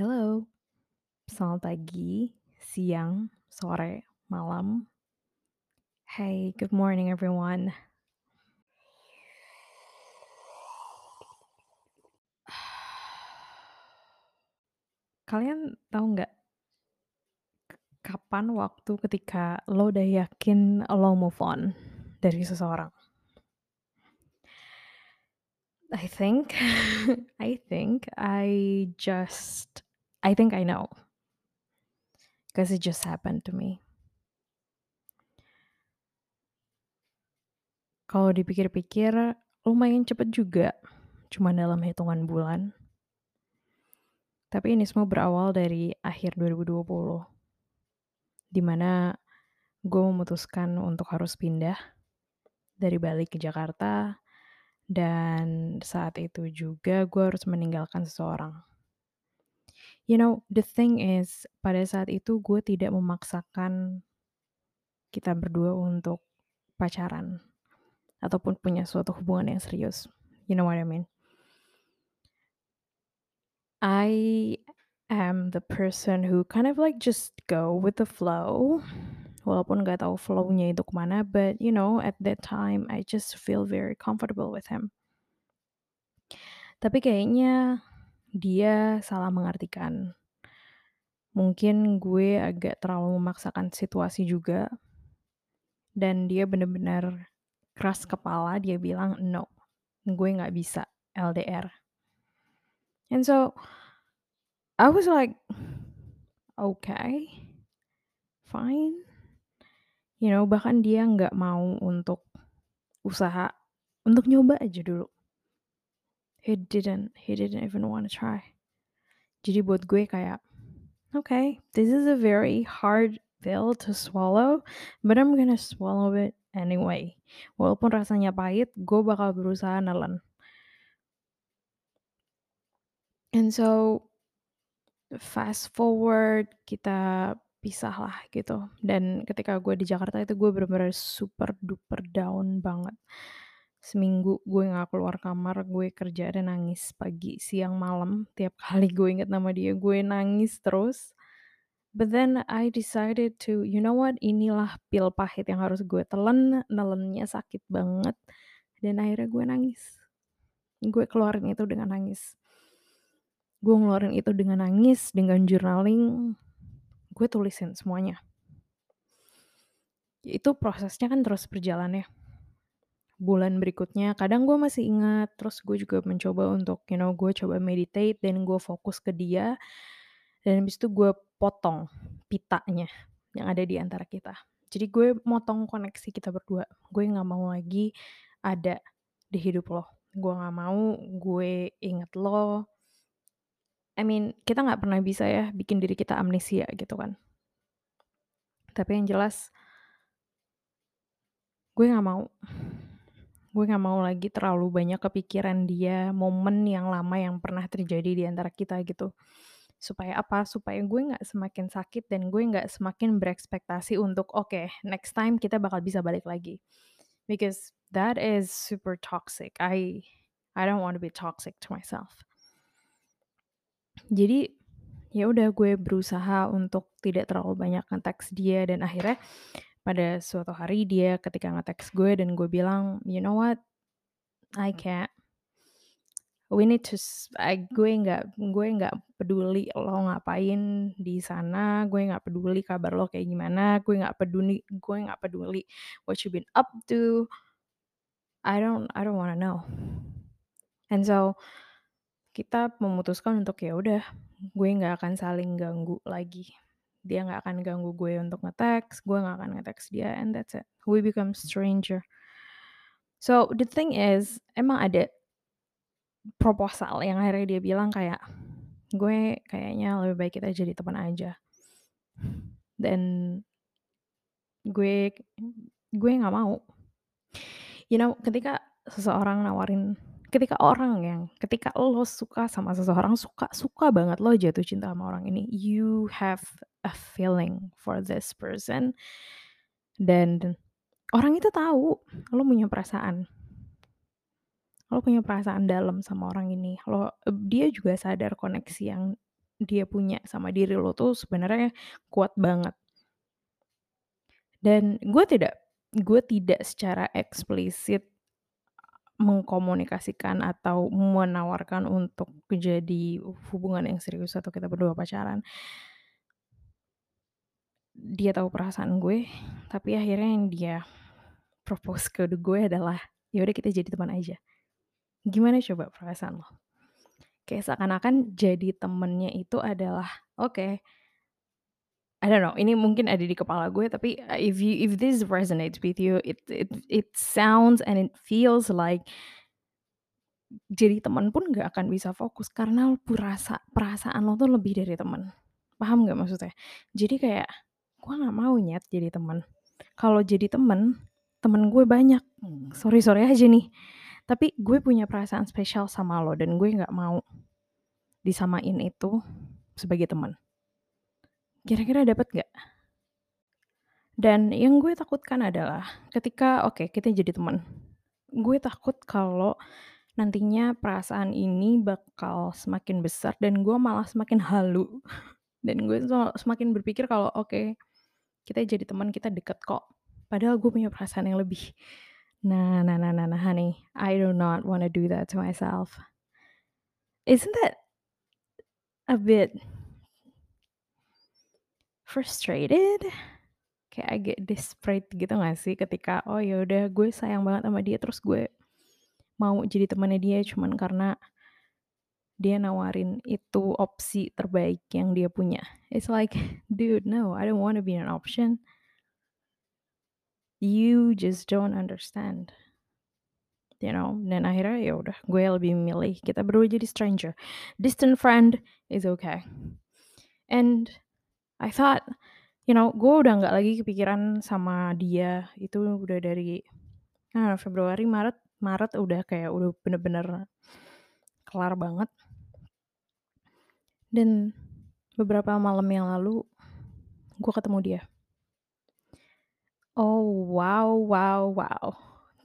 Hello, selamat pagi, siang, sore, malam. Hey, good morning everyone. Kalian tahu nggak kapan waktu ketika lo udah yakin lo move on dari seseorang? I think I think I just I think I know. Because it just happened to me. Kalau dipikir-pikir lumayan cepet juga, cuma dalam hitungan bulan. Tapi ini semua berawal dari akhir 2020. Di mana gue memutuskan untuk harus pindah dari Bali ke Jakarta dan saat itu juga gue harus meninggalkan seseorang. You know, the thing is, pada saat itu gue tidak memaksakan kita berdua untuk pacaran ataupun punya suatu hubungan yang serius. You know what I mean? I am the person who kind of like just go with the flow. Walaupun gak tahu flow-nya itu ke mana, but you know, at that time I just feel very comfortable with him. Tapi kayaknya dia salah mengartikan. Mungkin gue agak terlalu memaksakan situasi juga. Dan dia bener-bener keras kepala, dia bilang, no, gue gak bisa LDR. And so, I was like, okay, fine. You know, bahkan dia nggak mau untuk usaha, untuk nyoba aja dulu. He didn't, he didn't even wanna try. Jadi buat gue kayak, okay, this is a very hard pill to swallow, but I'm gonna swallow it anyway. Walaupun rasanya pahit, gue bakal berusaha nelen. And so, fast forward, kita pisah lah gitu. Dan ketika gue di Jakarta itu gue bener-bener super duper down banget. Seminggu gue gak keluar kamar, gue kerja dan nangis pagi, siang, malam. Tiap kali gue inget nama dia, gue nangis terus. But then I decided to, you know what, inilah pil pahit yang harus gue telan, nelennya sakit banget. Dan akhirnya gue nangis. Gue keluarin itu dengan nangis. Gue ngeluarin itu dengan nangis, dengan journaling, gue tulisin semuanya. Itu prosesnya kan terus berjalan ya. Bulan berikutnya kadang gue masih ingat, terus gue juga mencoba untuk, you know, gue coba meditate dan gue fokus ke dia. Dan habis itu gue potong pitanya yang ada di antara kita. Jadi gue motong koneksi kita berdua. Gue gak mau lagi ada di hidup lo. Gue gak mau gue inget lo. I mean, kita gak pernah bisa ya bikin diri kita amnesia gitu kan. Tapi yang jelas gue gak mau. Gue gak mau lagi terlalu banyak kepikiran dia, momen yang lama yang pernah terjadi di antara kita gitu. Supaya apa? Supaya gue gak semakin sakit dan gue gak semakin berekspektasi untuk, oke, next time kita bakal bisa balik lagi. Because that is super toxic. I I don't want to be toxic to myself. Jadi, ya udah gue berusaha untuk tidak terlalu banyak nge-text dia dan akhirnya pada suatu hari dia ketika nge-text gue dan gue bilang, "You know what? I can't. We need to I gue nggak gue nggak peduli lo ngapain di sana, gue nggak peduli kabar lo kayak gimana, gue nggak peduli gue nggak peduli what you been up to. I don't I don't wanna know." And so, kita memutuskan untuk ya udah, gue nggak akan saling ganggu lagi. Dia nggak akan ganggu gue untuk nge-text, gue nggak akan nge-text dia, and that's it. We become stranger. So, the thing is, emang ada proposal yang akhirnya dia bilang kayak, "Gue kayaknya lebih baik kita jadi teman aja." Dan gue gue nggak mau. You know, ketika seseorang nawarin ketika orang yang ketika lo suka sama seseorang, suka suka banget, lo jatuh cinta sama orang ini, you have a feeling for this person. Dan orang itu tahu lo punya perasaan. Lo punya perasaan dalam sama orang ini. Lo dia juga sadar koneksi yang dia punya sama diri lo tuh sebenarnya kuat banget. Dan gue tidak gue tidak secara eksplisit mengkomunikasikan atau menawarkan untuk menjadi hubungan yang serius atau kita berdua pacaran. Dia tahu perasaan gue, tapi akhirnya yang dia propose ke gue adalah, "Ya udah kita jadi teman aja." Gimana coba perasaan lo? Kayak seakan-akan jadi temennya itu adalah, oke I don't know, ini mungkin ada di kepala gue tapi uh, if you if this resonates with you, it it it sounds and it feels like jadi teman pun nggak akan bisa fokus karena perasa perasaan lo tuh lebih dari teman. Paham nggak maksudnya? Jadi kayak, gue nggak mau nyet jadi teman. Kalau jadi teman, temen gue banyak, sorry-sorry aja nih, tapi gue punya perasaan spesial sama lo dan gue nggak mau disamain itu sebagai teman. Kira-kira dapet nggak? Dan yang gue takutkan adalah ketika oke kita jadi teman, gue takut kalau nantinya perasaan ini bakal semakin besar dan gue malah semakin halu. Dan gue semakin berpikir kalau oke, kita jadi teman, kita deket kok. Padahal gue punya perasaan yang lebih. Nah nah nah nah nah honey, I do not wanna do that to myself. Isn't that a bit frustrated? Kayak agak desperate gitu gak sih ketika, oh ya udah gue sayang banget sama dia terus gue mau jadi temannya dia cuman karena dia nawarin itu opsi terbaik yang dia punya. It's like, dude, no, I don't wanna be an option. You just don't understand. You know, dan akhirnya ya udah gue lebih milih kita berdua jadi stranger. Distant friend is okay. And I thought, you know, gue udah nggak lagi kepikiran sama dia itu udah dari nah, Februari, Maret, Maret udah kayak udah bener-bener kelar banget. Dan beberapa malam yang lalu gue ketemu dia. Oh, wow wow wow.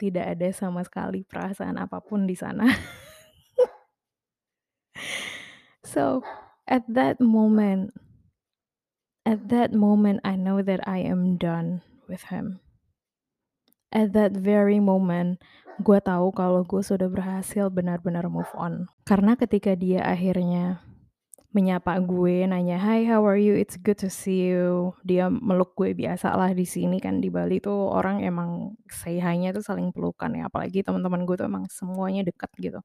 Tidak ada sama sekali perasaan apa pun di sana. So, at that moment at that moment I know that I am done with him. At that very moment, gue tahu kalau gue sudah berhasil benar-benar move on. Karena ketika dia akhirnya menyapa gue, nanya, "Hi, how are you? It's good to see you." Dia meluk gue biasa lah di sini kan di Bali tuh orang emang say tuh saling pelukan ya, apalagi teman-teman gue tuh emang semuanya dekat gitu.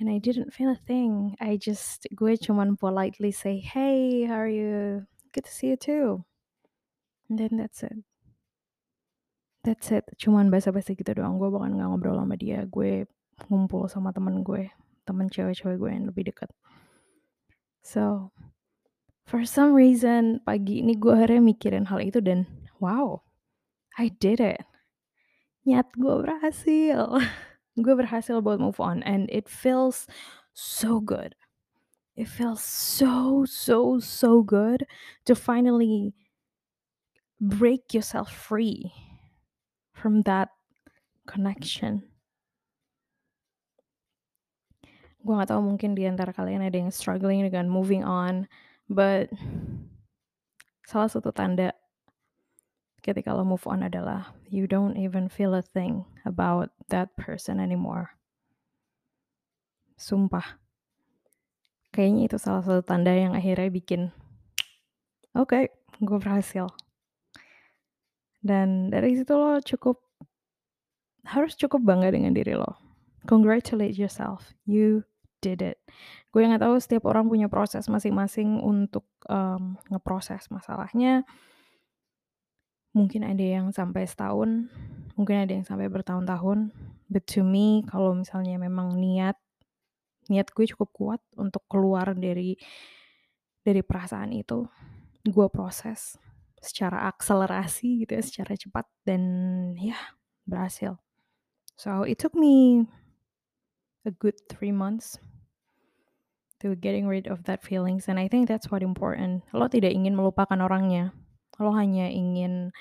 And I didn't feel a thing. I just gue cuman politely say, "Hey, how are you? Good to see you too." And then that's it. That's it. Cuman basa-basi gitu doang. Gue bahkan nggak ngobrol sama dia. Gue ngumpul sama temen gue, temen cewek-cewek gue yang lebih dekat. So, for some reason pagi ini gue akhirnya mikirin hal itu dan wow, I did it. Nyat gue berhasil. gue berhasil buat move on and it feels so good. It feels so so so good to finally break yourself free from that connection. Gue gak tahu mungkin di antara kalian ada yang struggling dengan moving on, but salah satu tanda ketika lo move on adalah you don't even feel a thing about that person anymore. Sumpah. Kayaknya itu salah satu tanda yang akhirnya bikin, oke, okay, gue berhasil. Dan dari situ lo cukup harus cukup bangga dengan diri lo. Congratulate yourself, you did it. Gue nggak tahu setiap orang punya proses masing-masing untuk um, ngeproses masalahnya. Mungkin ada yang sampai setahun, mungkin ada yang sampai bertahun-tahun. But to me, kalau misalnya memang niat, niat gue cukup kuat untuk keluar dari dari perasaan itu, gue proses secara akselerasi gitu ya, secara cepat dan ya berhasil. So it took me a good three months to getting rid of that feelings and I think that's what important. Lo tidak ingin melupakan orangnya, lo hanya ingin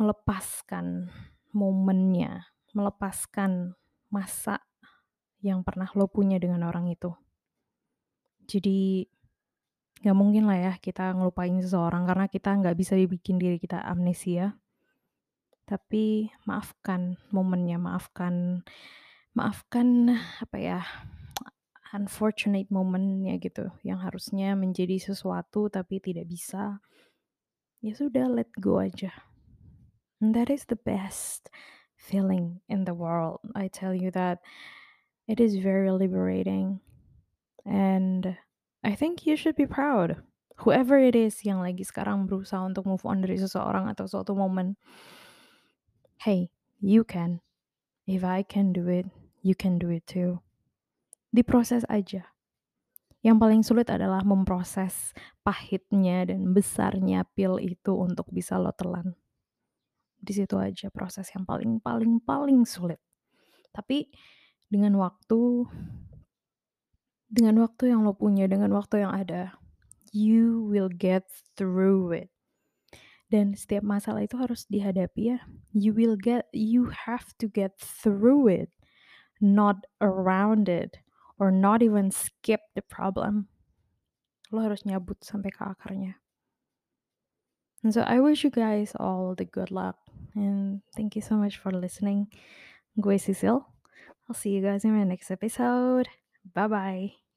melepaskan momennya, melepaskan masa yang pernah lo punya dengan orang itu. Jadi, nggak mungkin lah ya kita ngelupain seseorang karena kita nggak bisa bikin diri kita amnesia. Tapi maafkan momennya, maafkan maafkan apa ya, unfortunate moment-nya gitu, yang harusnya menjadi sesuatu tapi tidak bisa. Ya sudah let go aja. And that is the best feeling in the world. I tell you that it is very liberating. And I think you should be proud. Whoever it is yang lagi sekarang berusaha untuk move on dari seseorang atau suatu momen. Hey, you can. If I can do it, you can do it too. Diproses aja. Yang paling sulit adalah memproses pahitnya dan besarnya pil itu untuk bisa lo telan. Di situ aja proses yang paling paling paling sulit. Tapi dengan waktu dengan waktu yang lo punya, dengan waktu yang ada, you will get through it. Dan setiap masalah itu harus dihadapi ya. You will get you have to get through it, not around it or not even skip the problem. Lo harus nyabut sampai ke akarnya. And so I wish you guys all the good luck and thank you so much for listening. Gue Sisil. I'll see you guys in my next episode. Bye bye.